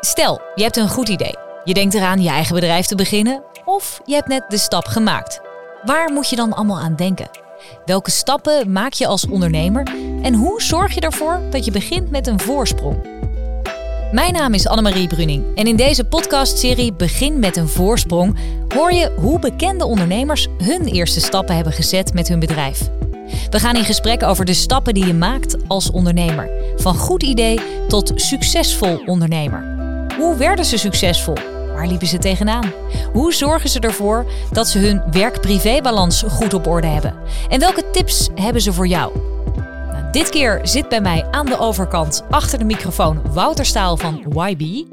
Stel, je hebt een goed idee. Je denkt eraan je eigen bedrijf te beginnen of je hebt net de stap gemaakt. Waar moet je dan allemaal aan denken? Welke stappen maak je als ondernemer en hoe zorg je ervoor dat je begint met een voorsprong? Mijn naam is Annemarie Bruning en in deze podcastserie Begin met een voorsprong hoor je hoe bekende ondernemers hun eerste stappen hebben gezet met hun bedrijf. We gaan in gesprek over de stappen die je maakt als ondernemer. Van goed idee tot succesvol ondernemer. Hoe werden ze succesvol? Waar liepen ze tegenaan? Hoe zorgen ze ervoor dat ze hun werk-privé-balans goed op orde hebben? En welke tips hebben ze voor jou? Nou, dit keer zit bij mij aan de overkant achter de microfoon Wouter Staal van YB.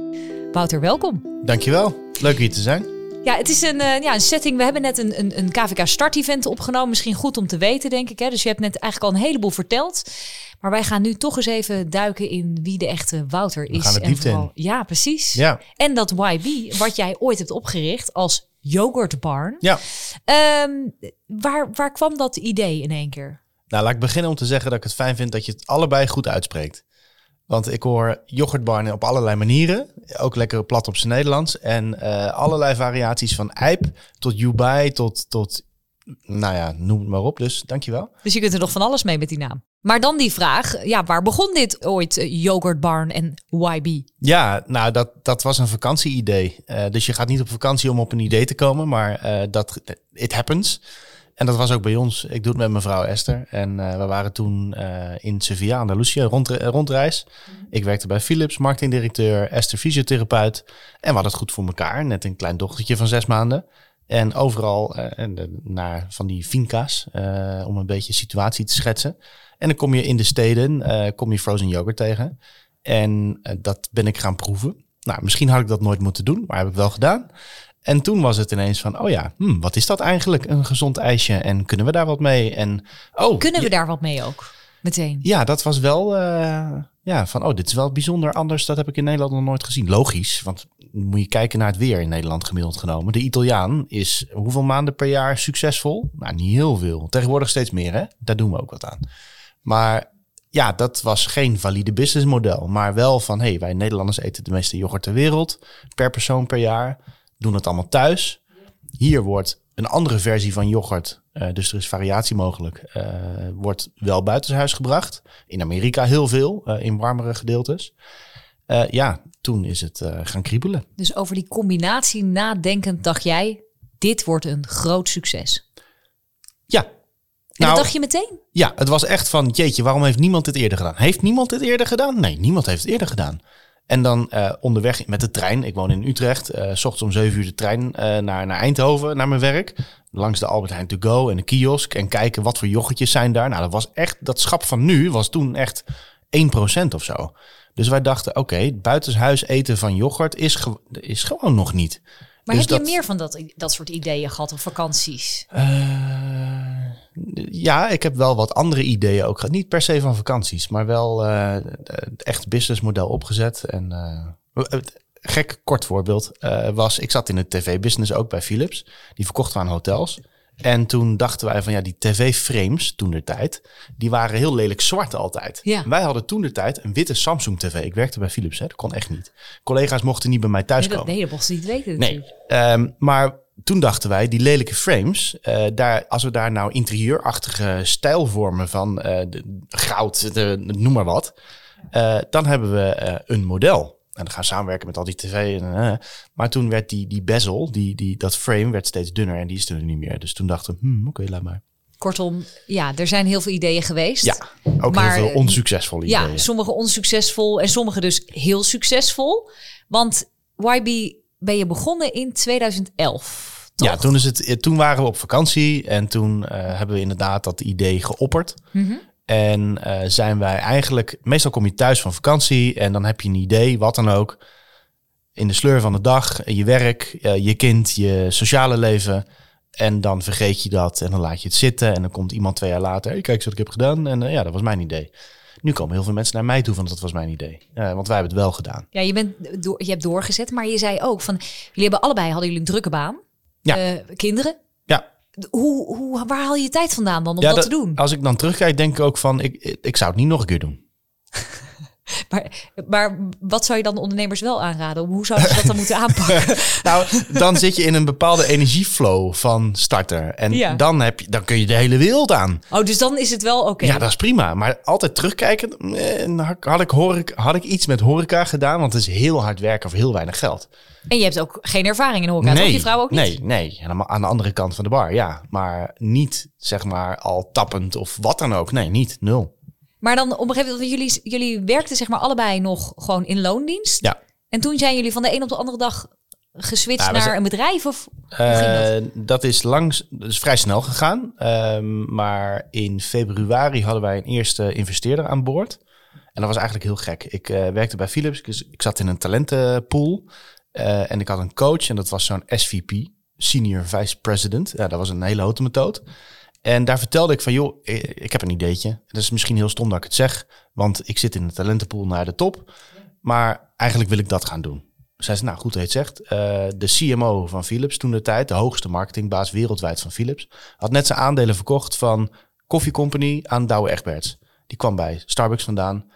Wouter, welkom. Dankjewel. Leuk hier te zijn. Ja, het is een, uh, ja, een setting. We hebben net een, een, een KVK Start-event opgenomen. Misschien goed om te weten, denk ik. Hè? Dus je hebt net eigenlijk al een heleboel verteld. Maar wij gaan nu toch eens even duiken in wie de echte Wouter is. We gaan het en vooral. Ja, precies. Ja. En dat YB, wat jij ooit hebt opgericht als yoghurtbarn. Ja. Um, waar, waar kwam dat idee in één keer? Nou, laat ik beginnen om te zeggen dat ik het fijn vind dat je het allebei goed uitspreekt. Want ik hoor yoghurtbarnen op allerlei manieren. Ook lekker plat op zijn Nederlands. En uh, allerlei variaties van Eip tot Dubai tot, tot, nou ja, noem het maar op. Dus dankjewel. Dus je kunt er nog van alles mee met die naam. Maar dan die vraag, ja, waar begon dit ooit, uh, yoghurtbarn en YB? Ja, nou, dat, dat was een vakantieidee. Uh, dus je gaat niet op vakantie om op een idee te komen, maar uh, dat, it happens. En dat was ook bij ons. Ik doe het met mevrouw Esther. En uh, we waren toen uh, in Sevilla, Andalusië, rond, rondreis. Mm. Ik werkte bij Philips, marketingdirecteur, Esther fysiotherapeut. En we hadden het goed voor elkaar. Net een klein dochtertje van zes maanden. En overal uh, naar van die finca's, om een beetje situatie te schetsen. En dan kom je in de steden, kom je frozen yoghurt tegen. En dat ben ik gaan proeven. Nou, misschien had ik dat nooit moeten doen, maar heb ik wel gedaan. En toen was het ineens van, oh ja, hmm, wat is dat eigenlijk, een gezond ijsje? En kunnen we daar wat mee? En, oh, kunnen we daar wat mee ook, meteen? Ja, dat was wel, uh, ja, van, oh, dit is wel bijzonder anders. Dat heb ik in Nederland nog nooit gezien. Logisch, want moet je kijken naar het weer in Nederland gemiddeld genomen. De Italiaan is hoeveel maanden per jaar succesvol? Nou, niet heel veel. Tegenwoordig steeds meer, hè? Daar doen we ook wat aan. Maar ja, dat was geen valide businessmodel. Maar wel van, hé, hey, wij Nederlanders eten de meeste yoghurt ter wereld. Per persoon per jaar doen het allemaal thuis. Hier wordt een andere versie van yoghurt, uh, dus er is variatie mogelijk, uh, wordt wel buitenshuis gebracht. In Amerika heel veel, uh, in warmere gedeeltes. ja, toen is het gaan kriebelen. Dus over die combinatie nadenkend dacht jij, dit wordt een groot succes. Ja. En nou, dat dacht je meteen? Ja, het was echt van, jeetje, waarom heeft niemand dit eerder gedaan? Heeft niemand dit eerder gedaan? Nee, niemand heeft het eerder gedaan. En dan uh, onderweg met de trein. Ik woon in Utrecht. Uh, s ochtends om 7 uur de trein uh, naar, naar Eindhoven, naar mijn werk. Langs de Albert Heijn To Go en de kiosk. En kijken wat voor yoghurtjes zijn daar. Nou, dat was echt, dat schap van nu was toen echt 1% of zo. Dus wij dachten, oké, okay, buitenshuis eten van yoghurt is, ge is gewoon nog niet. Maar dus heb je meer van dat, dat soort ideeën gehad of vakanties? Uh, ja, ik heb wel wat andere ideeën ook. Niet per se van vakanties, maar wel uh, echt businessmodel opgezet. En uh, gek kort voorbeeld was, ik zat in het tv-business ook bij Philips. Die verkochten aan hotels. En toen dachten wij van ja, die tv-frames toen de tijd, die waren heel lelijk zwart altijd. Ja. Wij hadden toen de tijd een witte Samsung tv. Ik werkte bij Philips, hè. dat kon echt niet. Collega's mochten niet bij mij thuiskomen. Nee, dat, nee, dat mochten niet weten. Nee, um, maar toen dachten wij, die lelijke frames, uh, daar, als we daar nou interieurachtige stijlvormen van uh, de, goud, de, noem maar wat, uh, dan hebben we een model. En dan gaan samenwerken met al die tv. En, uh, maar toen werd die, die bezel, die, die, dat frame werd steeds dunner en die is er niet meer. Dus toen dachten we, hmm, oké, okay, laat maar. Kortom, ja, er zijn heel veel ideeën geweest. Ja, ook maar, heel veel onsuccesvolle ideeën. Ja, sommige onsuccesvol en sommige dus heel succesvol. Want YB ben je begonnen in 2011. Toch? Ja, toen, is het, toen waren we op vakantie en toen uh, hebben we inderdaad dat idee geopperd. Mm -hmm. En uh, zijn wij eigenlijk, meestal kom je thuis van vakantie en dan heb je een idee, wat dan ook. In de sleur van de dag, je werk, uh, je kind, je sociale leven. En dan vergeet je dat en dan laat je het zitten. En dan komt iemand twee jaar later, hey, kijk eens wat ik heb gedaan. En uh, ja, dat was mijn idee. Nu komen heel veel mensen naar mij toe van dat was mijn idee. want wij hebben het wel gedaan. Ja, je, bent door, je hebt doorgezet, maar je zei ook van, jullie hebben allebei, hadden jullie een drukke baan. Ja. kinderen. Ja. Hoe, hoe, waar haal je je tijd vandaan dan om ja, dat, te doen? Als ik dan terugkijk, denk ik ook van, ik, ik zou het niet nog een keer doen. Maar, maar wat zou je dan de ondernemers wel aanraden? Hoe zouden ze dat dan moeten aanpakken? nou, dan zit je in een bepaalde energieflow van starter. En Ja. dan, heb je, dan kun je de hele wereld aan. Oh, dus dan is het wel oké. Ja, dat is prima. Maar altijd terugkijken, eh, had- ik, horeca, had ik iets met horeca gedaan. Want het is heel hard werken voor heel weinig geld. En je hebt ook geen ervaring in horeca, toch? Je vrouw ook niet? Nee, nee. Helemaal aan de andere kant van de bar, ja. Maar niet, zeg maar, al tappend of wat dan ook. Nee, niet. Nul. Maar dan op een gegeven moment, jullie, jullie werkten zeg maar allebei nog gewoon in loondienst. Ja. En toen zijn jullie van de een op de andere dag geswitcht Nou, naar zijn- een bedrijf? Of ging dat? Eh, dat is langs, dat is vrij snel gegaan. Ehm, maar in februari hadden wij een eerste investeerder aan boord. En dat was eigenlijk heel gek. Ik eh, werkte bij Philips. Ik, ik zat in een talentenpool. eh, en ik had een coach. En dat was zo'n SVP, Senior Vice President. Ja, dat was een hele houten methode. En daar vertelde ik van, joh, eh, ik heb een ideetje. Dat is misschien heel stom dat ik het zeg. Want ik zit in een talentenpool naar de top. Maar eigenlijk wil ik dat gaan doen. Zei ze, nou goed dat je het zegt. Eh, de CMO van Philips toen de tijd, de hoogste marketingbaas wereldwijd van Philips, had net zijn aandelen verkocht van Coffee Company aan Douwe Egberts. Die kwam bij Starbucks vandaan.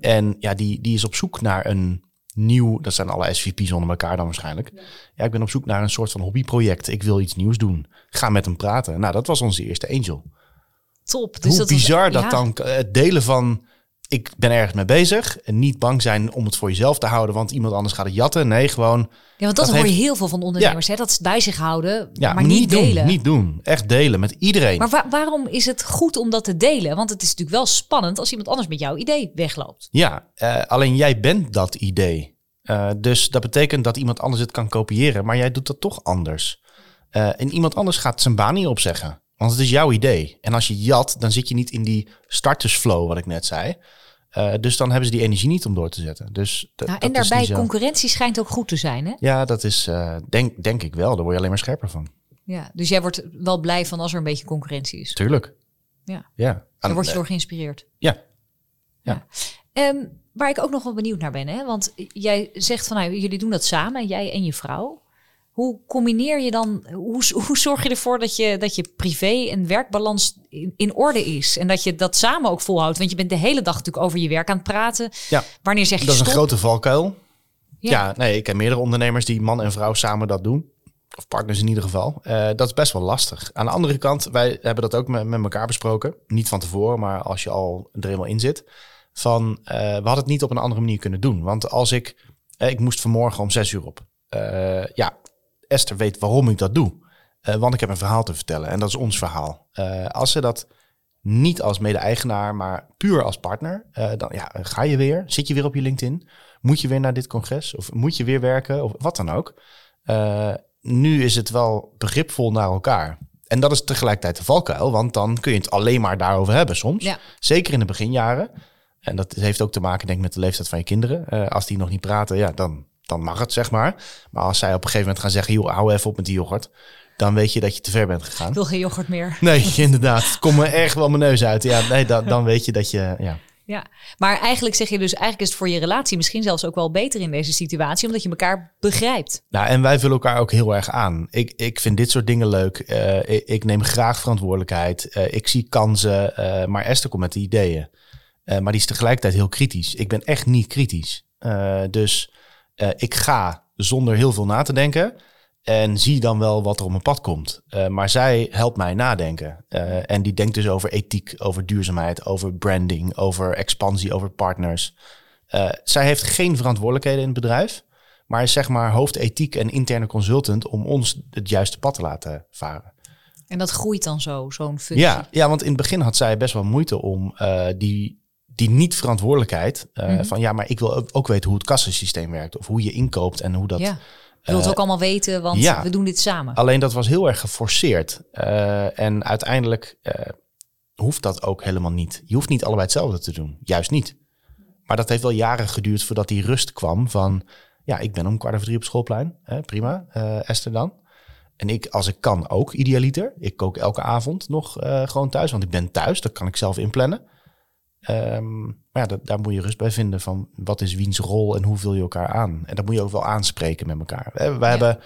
En ja, die, die is op zoek naar een nieuw, dat zijn alle SVP's onder elkaar dan waarschijnlijk. Ja. ik ben op zoek naar een soort van hobbyproject. Ik wil iets nieuws doen. Ga met hem praten. Nou, dat was onze eerste angel. Top. Dus Hoe dat was- bizar dat dan eh, het delen van ik ben ergens mee bezig en niet bang zijn om het voor jezelf te houden, want iemand anders gaat het jatten. Nee, gewoon Ja, want dat, dat hoor je heel veel van ondernemers. Hè? Dat ze het bij zich houden, ja, maar niet, doen, delen. niet doen, echt delen met iedereen. Maar wa- waarom is het goed om dat te delen? Want het is natuurlijk wel spannend als iemand anders met jouw idee wegloopt. Ja, eh, alleen jij bent dat idee. Eh, dus dat betekent dat iemand anders het kan kopiëren, maar jij doet dat toch anders. Eh, en iemand anders gaat zijn baan niet opzeggen, want het is jouw idee. En als je jat, dan zit je niet in die startersflow, wat ik net zei. Eh, dus dan hebben ze die energie niet om door te zetten. Dus Nou, en daarbij, concurrentie schijnt ook goed te zijn. Hè? Ja, dat is, eh, denk, denk ik wel. Daar word je alleen maar scherper van. Ja, dus jij wordt wel blij van als er een beetje concurrentie is. Tuurlijk. Ja. Ja. Daar word je door geïnspireerd. Ja. Ehm, waar ik ook nog wel benieuwd naar ben, hè? want jij zegt van nou, jullie doen dat samen, jij en je vrouw. Hoe combineer je dan, hoe, hoe zorg je ervoor dat je, dat je privé- en werkbalans in, in orde is? En dat je dat samen ook volhoudt? Want je bent de hele dag natuurlijk over je werk aan het praten. Ja. Wanneer zeg je Dat is een grote valkuil. Ja. Ja. nee, ik ken meerdere ondernemers die man en vrouw samen dat doen. Of partners in ieder geval. Eh, dat is best wel lastig. Aan de andere kant, wij hebben dat ook met, met elkaar besproken. Niet van tevoren, maar als je al er eenmaal in zit. Van, eh, we hadden het niet op een andere manier kunnen doen. Want als ik, eh, ik moest vanmorgen om zes uur op. Ja, Esther weet waarom ik dat doe. Eh, want ik heb een verhaal te vertellen en dat is ons verhaal. Eh, als ze dat niet als mede-eigenaar, maar puur als partner, eh, dan ja, ga je weer, zit je weer op je LinkedIn, moet je weer naar dit congres of moet je weer werken of wat dan ook. Nu is het wel begripvol naar elkaar. En dat is tegelijkertijd de valkuil, want dan kun je het alleen maar daarover hebben soms. Ja. Zeker in de beginjaren. En dat heeft ook te maken, denk ik, met de leeftijd van je kinderen. Als die nog niet praten, ja, dan, dan mag het, zeg maar. Maar als zij op een gegeven moment gaan zeggen, joh, hou even op met die yoghurt. Dan weet je dat je te ver bent gegaan. Ik wil geen yoghurt meer. Nee, inderdaad. Kom me erg wel mijn neus uit. Ja, nee, dan, dan weet je dat je, ja. Ja, maar eigenlijk zeg je dus, eigenlijk is het voor je relatie misschien zelfs ook wel beter in deze situatie, omdat je elkaar begrijpt. Nou, en wij vullen elkaar ook heel erg aan. Ik, ik vind dit soort dingen leuk. Eh, ik, ik neem graag verantwoordelijkheid. Eh, ik zie kansen. eh, maar Esther komt met de ideeën. Maar die is tegelijkertijd heel kritisch. Ik ben echt niet kritisch. Dus eh, ik ga zonder heel veel na te denken. En zie dan wel wat er op mijn pad komt. Eh, maar zij helpt mij nadenken. Eh, en die denkt dus over ethiek, over duurzaamheid, over branding, over expansie, over partners. Zij heeft geen verantwoordelijkheden in het bedrijf. Maar is zeg maar hoofdethiek en interne consultant om ons het juiste pad te laten varen. En dat groeit dan zo, zo'n functie. Ja, ja, want in het begin had zij best wel moeite om die, die niet-verantwoordelijkheid. eh, Mhm. Van ja, maar ik wil ook- weten hoe het kassasysteem werkt. Of hoe je inkoopt en hoe dat. Ja. Je wilt het ook allemaal weten, want ja. we doen dit samen. Alleen dat was heel erg geforceerd. Eh, en uiteindelijk eh, hoeft dat ook helemaal niet. Je hoeft niet allebei hetzelfde te doen. Juist niet. Maar dat heeft wel jaren geduurd voordat die rust kwam van... Ja, ik ben om kwart over drie op schoolplein. Hè, prima. Eh, Esther dan. En ik, als ik kan, ook idealiter. Ik kook elke avond nog eh, gewoon thuis. Want ik ben thuis. Dat kan ik zelf inplannen. Ehm, maar ja, dat, daar moet je rust bij vinden van wat is wiens rol en hoe vul je elkaar aan. En dat moet je ook wel aanspreken met elkaar. We, we hebben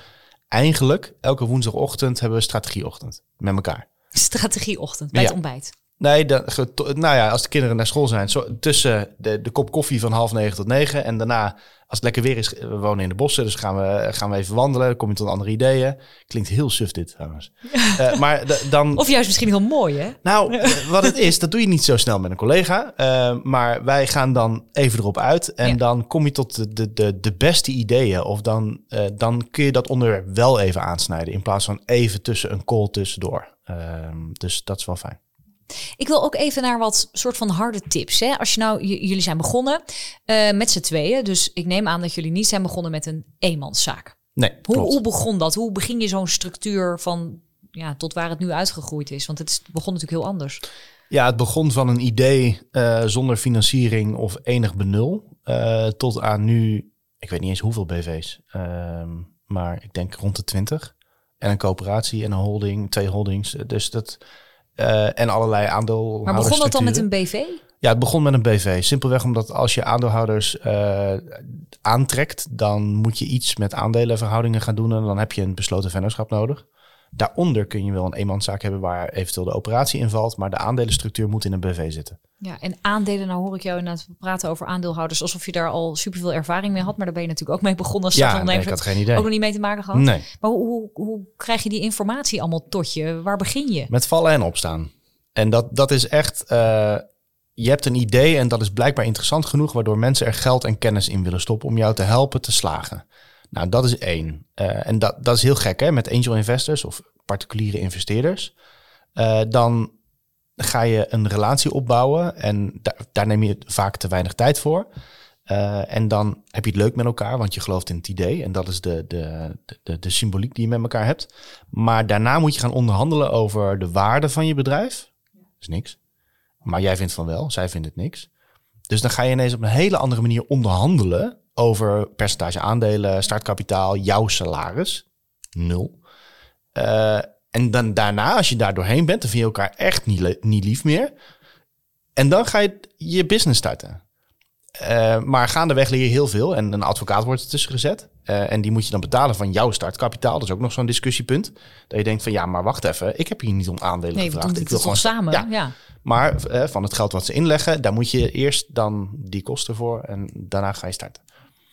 eigenlijk elke woensdagochtend hebben we strategieochtend met elkaar. Strategieochtend bij Ja. het ontbijt. Nee, de, nou ja, als de kinderen naar school zijn, zo, tussen de, de kop koffie van half negen tot negen. En daarna, als het lekker weer is, we wonen in de bossen, dus gaan we, gaan we even wandelen. Dan kom je tot andere ideeën. Klinkt heel suf dit trouwens. Eh, maar dan, Of juist misschien heel mooi, hè? nou, eh, wat het is, dat doe je niet zo snel met een collega. Eh, maar wij gaan dan even erop uit. En Ja. dan kom je tot de, de, de, de beste ideeën. Of dan, eh, dan kun je dat onderwerp wel even aansnijden. In plaats van even tussen een call tussendoor. Ehm, dus dat is wel fijn. Ik wil ook even naar wat soort van harde tips. Hè? Als je nou, jullie zijn begonnen eh, met z'n tweeën. Dus ik neem aan dat jullie niet zijn begonnen met een eenmanszaak. Nee, Hoe, begon dat? Hoe begin je zo'n structuur van ja, tot waar het nu uitgegroeid is? Want het is, begon natuurlijk heel anders. Ja, het begon van een idee eh, zonder financiering of enig benul. eh, tot aan nu, ik weet niet eens hoeveel BV's. ehm, maar ik denk rond de 20. En een coöperatie en een holding, twee holdings. Dus dat. Eh, en allerlei aandeelhouders. Maar begon dat dan met een BV? Ja, het begon met een BV. Simpelweg omdat als je aandeelhouders eh, aantrekt, dan moet je iets met aandelenverhoudingen gaan doen. En dan heb je een besloten vennootschap nodig. Daaronder kun je wel een eenmanszaak hebben waar eventueel de operatie in valt. Maar de aandelenstructuur moet in een BV zitten. Ja, en aandelen, nou hoor ik jou inderdaad praten over aandeelhouders alsof je daar al superveel ervaring mee had. Maar daar ben je natuurlijk ook mee begonnen als Ja, nee, ik had geen idee. Ook nog niet mee te maken gehad. Nee, Maar hoe, hoe, hoe krijg je die informatie allemaal tot je? Waar begin je? met vallen en opstaan. En dat, dat is echt, eh, je hebt een idee en dat is blijkbaar interessant genoeg, waardoor mensen er geld en kennis in willen stoppen om jou te helpen te slagen. Nou, dat is één. Eh, en dat, dat is heel gek, hè, met angel investors of particuliere investeerders. Eh, dan ga je een relatie opbouwen en daar, daar neem je vaak te weinig tijd voor. Eh, en dan heb je het leuk met elkaar, want je gelooft in het idee. En dat is de, de, de, de symboliek die je met elkaar hebt. Maar daarna moet je gaan onderhandelen over de waarde van je bedrijf. Dat is niks. Maar jij vindt van wel, zij vindt het niks. Dus dan ga je ineens op een hele andere manier onderhandelen over percentage aandelen, startkapitaal, jouw salaris. Nul. Eh, en dan daarna, als je daar doorheen bent, dan vind je elkaar echt niet, niet lief meer. En dan ga je je business starten. Eh, maar gaandeweg leer je heel veel. En een advocaat wordt ertussen gezet. Eh, en die moet je dan betalen van jouw startkapitaal. Dat is ook nog zo'n discussiepunt. Dat je denkt van ja, maar wacht even. Ik heb hier niet om aandelen Nee, we gevraagd. doen ik dit toch samen? Ja, Ja. maar van het geld wat ze inleggen, daar moet je eerst dan die kosten voor. En daarna ga je starten.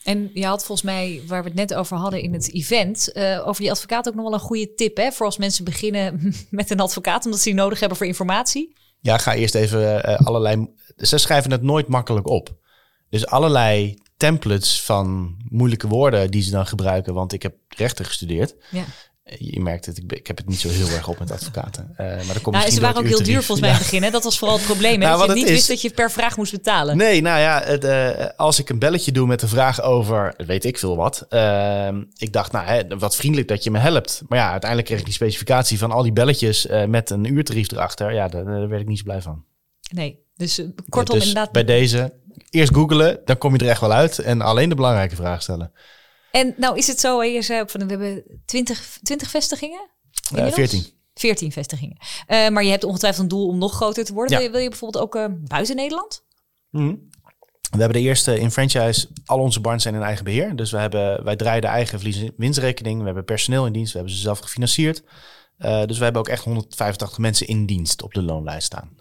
En je had volgens mij, waar we het net over hadden in het event, eh, over die advocaat ook nog wel een goede tip. Hè? Voor als mensen beginnen met een advocaat, omdat ze die nodig hebben voor informatie. Ja, ga eerst even eh, allerlei. Ze schrijven het nooit makkelijk op. Dus allerlei templates van moeilijke woorden die ze dan gebruiken. Want ik heb rechten gestudeerd. Ja. Je merkt het, ik, ik heb het niet zo heel erg op met advocaten. Eh, maar dat komt Nou, ze waren ook heel duur volgens mij in het begin. Hè? Dat was vooral het probleem. Hè? Nou, dat je niet wist is- dat je per vraag moest betalen. Nee, nou ja, het, eh, als ik een belletje doe met een vraag over, weet ik veel wat. ehm, ik dacht, nou, hè, wat vriendelijk dat je me helpt. Maar ja, uiteindelijk kreeg ik die specificatie van al die belletjes eh, met een uurtarief erachter. Ja, daar, daar werd ik niet zo blij van. Nee, dus kortom dus inderdaad. bij deze, eerst googelen, dan kom je er echt wel uit. En alleen de belangrijke vraag stellen. En nou is het zo, je zei ook van we hebben 20, 20 vestigingen? Eh, Inmiddels? 14. 14 vestigingen. Eh, maar je hebt ongetwijfeld een doel om nog groter te worden. Ja. Wil, je, wil je bijvoorbeeld ook eh, buiten Nederland? Mhm. We hebben de eerste in franchise. Al onze barns zijn in eigen beheer. Dus we hebben, wij draaien de eigen verlies- winstrekening. We hebben personeel in dienst. We hebben ze zelf gefinancierd. Dus we hebben ook echt 185 mensen in dienst op de loonlijst staan.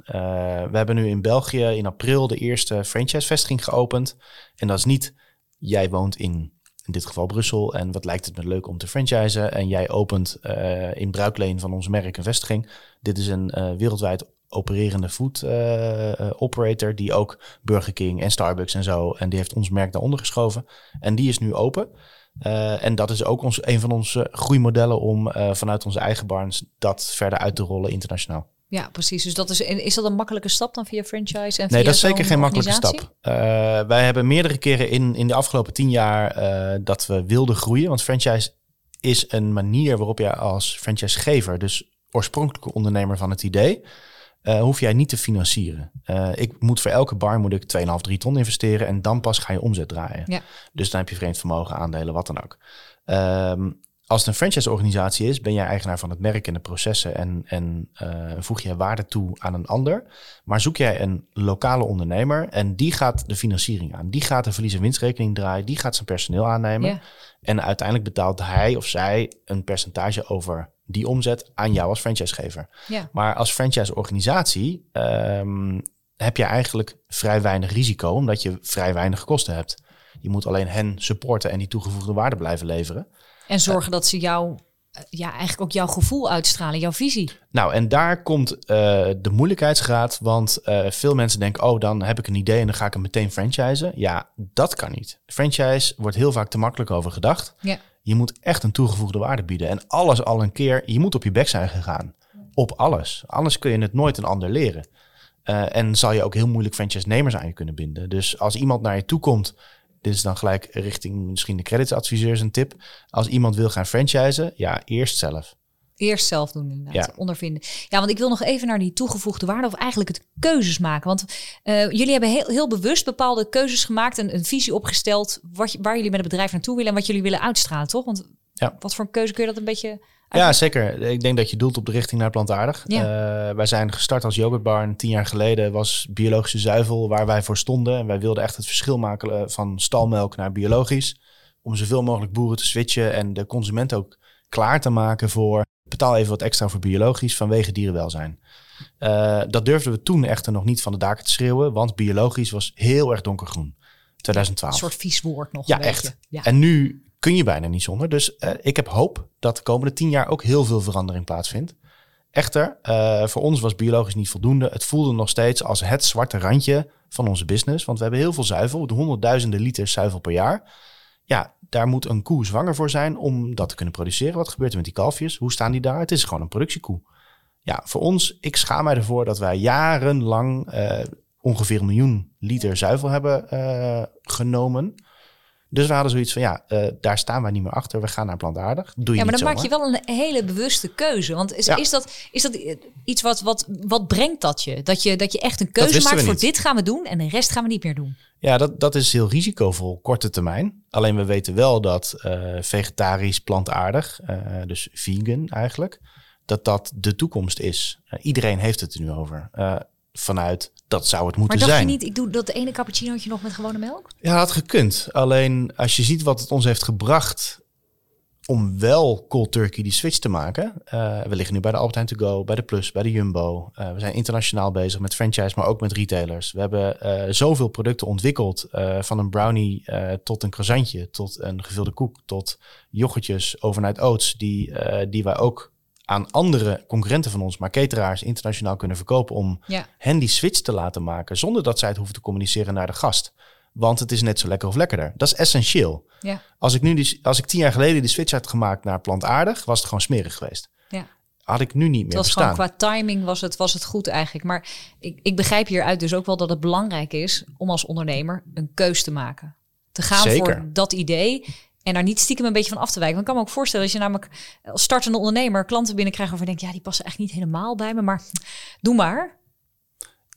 We hebben nu in België in april de eerste franchise-vestiging geopend. En dat is niet, jij woont in, in dit geval Brussel. En wat lijkt het me leuk om te franchisen. En jij opent eh, in bruikleen van ons merk een vestiging. Dit is een eh, wereldwijd opererende food eh, operator die ook Burger King en Starbucks en zo. En die heeft ons merk daaronder geschoven. En die is nu open. En dat is ook ons, een van onze groeimodellen om vanuit onze eigen barns dat verder uit te rollen internationaal. Ja, precies. Dus dat is, is dat een makkelijke stap dan via franchise? En Nee, via dat is zeker geen makkelijke stap. Eh, wij hebben meerdere keren in, in de afgelopen tien jaar eh, dat we wilden groeien. Want franchise is een manier waarop je als franchisegever, dus oorspronkelijke ondernemer van het idee, eh, hoef jij niet te financieren. Ik moet voor elke bar moet ik 2,5, 3 ton investeren en dan pas ga je omzet draaien. Ja. Dus dan heb je vreemd vermogen, aandelen, wat dan ook. Ehm, als het een franchise-organisatie is, ben jij eigenaar van het merk en de processen en, en eh, voeg jij waarde toe aan een ander. Maar zoek jij een lokale ondernemer en die gaat de financiering aan. Die gaat de verlies- en winstrekening draaien. Die gaat zijn personeel aannemen. Ja. En uiteindelijk betaalt hij of zij een percentage over die omzet aan jou als franchisegever. Ja. Maar als franchise-organisatie ehm, heb je eigenlijk vrij weinig risico, omdat je vrij weinig kosten hebt. Je moet alleen hen supporten en die toegevoegde waarde blijven leveren. En zorgen dat ze jou, eh, ja, eigenlijk ook jouw gevoel uitstralen, jouw visie. Nou, en daar komt eh, de moeilijkheidsgraad. Want eh, veel mensen denken, oh, dan heb ik een idee en dan ga ik hem meteen franchisen. Ja, dat kan niet. Franchise wordt heel vaak te makkelijk over gedacht. Ja. Je moet echt een toegevoegde waarde bieden. En alles al een keer, je moet op je bek zijn gegaan. Op alles. Anders kun je het nooit een ander leren. En zal je ook heel moeilijk franchise-nemers aan je kunnen binden. Dus als iemand naar je toe komt, dit is dan gelijk richting misschien de creditadviseurs een tip. Als iemand wil gaan franchisen, ja, eerst zelf. Eerst zelf doen inderdaad, Ja. ondervinden. Ja, want ik wil nog even naar die toegevoegde waarde of eigenlijk het keuzes maken. Want eh, jullie hebben heel, heel bewust bepaalde keuzes gemaakt en een visie opgesteld wat, waar jullie met het bedrijf naartoe willen en wat jullie willen uitstralen, toch? Want Ja. wat voor een keuze kun je dat een beetje... Ja, zeker. Ik denk dat je doelt op de richting naar plantaardig. Ja. Eh, wij zijn gestart als yoghurtbar en tien jaar geleden was biologische zuivel waar wij voor stonden. En wij wilden echt het verschil maken eh, van stalmelk naar biologisch. Om zoveel mogelijk boeren te switchen en de consument ook klaar te maken voor betaal even wat extra voor biologisch vanwege dierenwelzijn. Eh, dat durfden we toen echter nog niet van de daken te schreeuwen, want biologisch was heel erg donkergroen. 2012. Een soort vies woord nog Ja, echt. Ja. En nu kun je bijna niet zonder. Dus eh, ik heb hoop dat de komende tien jaar ook heel veel verandering plaatsvindt. Echter, eh, voor ons was biologisch niet voldoende. Het voelde nog steeds als het zwarte randje van onze business. Want we hebben heel veel zuivel, de honderdduizenden liters zuivel per jaar. Ja, daar moet een koe zwanger voor zijn om dat te kunnen produceren. Wat gebeurt er met die kalfjes? Hoe staan die daar? Het is gewoon een productiekoe. Ja, voor ons, ik schaam mij ervoor dat wij jarenlang eh, ongeveer een miljoen liter zuivel hebben genomen. Dus we hadden zoiets van, ja, eh, daar staan wij niet meer achter. We gaan naar plantaardig. Doe je Ja, maar dan maak je wel een hele bewuste keuze. Want is, Ja. is, dat, is dat iets wat, wat, wat brengt dat je? Dat, je? dat je echt een keuze maakt voor dit gaan we doen en de rest gaan we niet meer doen. Ja, dat, dat is heel risicovol, korte termijn. Alleen we weten wel dat eh, vegetarisch, plantaardig, eh, dus vegan eigenlijk, dat dat de toekomst is. Iedereen heeft het er nu over. Vanuit, dat zou het Maar moeten dacht zijn. je niet, ik doe dat ene cappuccinootje nog met gewone melk? Ja, dat had gekund. Alleen als je ziet wat het ons heeft gebracht om wel cold turkey die switch te maken. eh, we liggen nu bij de Albertijn To Go, bij de Plus, bij de Jumbo. Eh, we zijn internationaal bezig met franchise, maar ook met retailers. We hebben eh, zoveel producten ontwikkeld. van een brownie tot een croissantje, tot een gevulde koek, tot yoghurtjes overnight oats. Die, die wij ook aan andere concurrenten van ons, maar cateraars internationaal kunnen verkopen om Ja. hen die switch te laten maken zonder dat zij het hoeven te communiceren naar de gast. Want het is net zo lekker of lekkerder. Dat is essentieel. Ja. Als ik nu die, als ik tien jaar geleden die switch had gemaakt naar plantaardig, was het gewoon smerig geweest. Ja. Had ik nu niet Het meer was bestaan. gewoon qua timing was het, was het goed eigenlijk. Maar ik, ik begrijp hieruit dus ook wel dat het belangrijk is om als ondernemer een keus te maken. Te gaan Zeker. voor dat idee en daar niet stiekem een beetje van af te wijken. Want ik kan me ook voorstellen als je namelijk als startende ondernemer klanten binnenkrijgt waarvan je denkt, ja, die passen echt niet helemaal bij me, maar doe maar.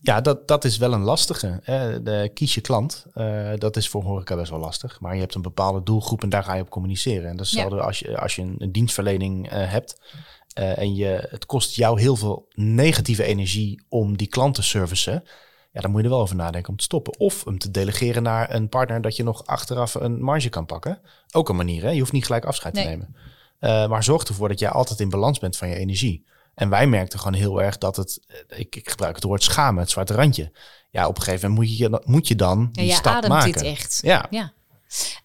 Ja, dat, dat is wel een lastige. Hè. De, kies je klant. Eh, dat is voor horeca best wel lastig. Maar je hebt een bepaalde doelgroep en daar ga je op communiceren. En dat is Ja. hetzelfde als je, als je een, een dienstverlening eh, hebt. eh, en je, het kost jou heel veel negatieve energie om die klant te servicen. Ja, dan moet je er wel over nadenken om te stoppen. Of hem te delegeren naar een partner dat je nog achteraf een marge kan pakken. Ook een manier, hè? Je hoeft niet gelijk afscheid Nee. te nemen. Eh, maar zorg ervoor dat jij altijd in balans bent van je energie. En wij merkten gewoon heel erg dat het, eh, ik, ik gebruik het woord schamen, het zwarte randje. Ja, op een gegeven moment moet je, moet je dan Ja, die jij stap ademt maken. dit echt. Ja, Ja.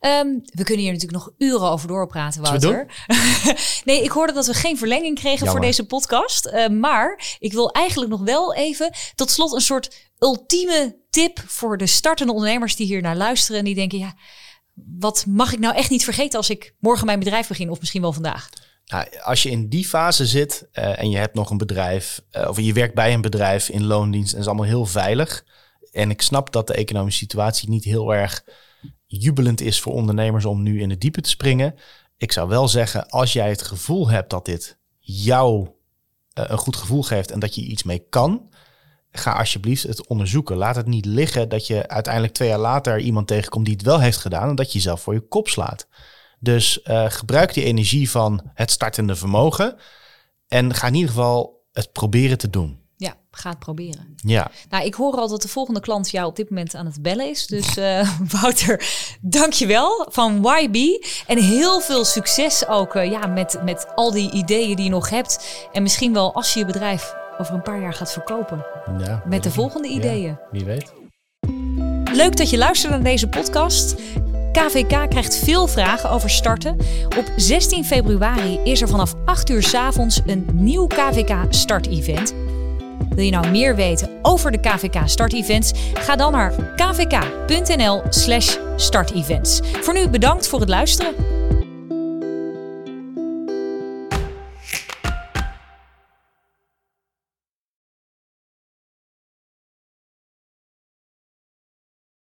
Ehm, we kunnen hier natuurlijk nog uren over doorpraten, Wouter. nee, ik hoorde dat we geen verlenging kregen voor deze podcast. Eh, maar ik wil eigenlijk nog wel even tot slot een soort ultieme tip voor de startende ondernemers die hier naar luisteren en die denken, ja, wat mag ik nou echt niet vergeten als ik morgen mijn bedrijf begin of misschien wel vandaag? Nou, als je in die fase zit eh, en je hebt nog een bedrijf, eh, of je werkt bij een bedrijf in loondienst en is allemaal heel veilig. En ik snap dat de economische situatie niet heel erg jubelend is voor ondernemers om nu in het diepe te springen. Ik zou wel zeggen, als jij het gevoel hebt dat dit jou eh, een goed gevoel geeft en dat je iets mee kan, ga alsjeblieft het onderzoeken. Laat het niet liggen dat je uiteindelijk twee jaar later iemand tegenkomt die het wel heeft gedaan en dat je jezelf voor je kop slaat. Dus eh, gebruik die energie van het startende vermogen en ga in ieder geval het proberen te doen. Ja, ga het proberen. Ja. Nou, ik hoor al dat de volgende klant jou op dit moment aan het bellen is. Dus uh, Wouter, dankjewel van YB. En heel veel succes ook uh, ja, met, met al die ideeën die je nog hebt. En misschien wel als je je bedrijf over een paar jaar gaat verkopen. Ja, met de volgende ideeën. Ja, wie weet. Leuk dat je luistert naar deze podcast. KVK krijgt veel vragen over starten. Op 16 februari is er vanaf 8 uur s avonds een nieuw KVK start-event. Wil je nou meer weten over de KVK start-events? Ga dan naar kvk.nl/slash startevents. Voor nu bedankt voor het luisteren.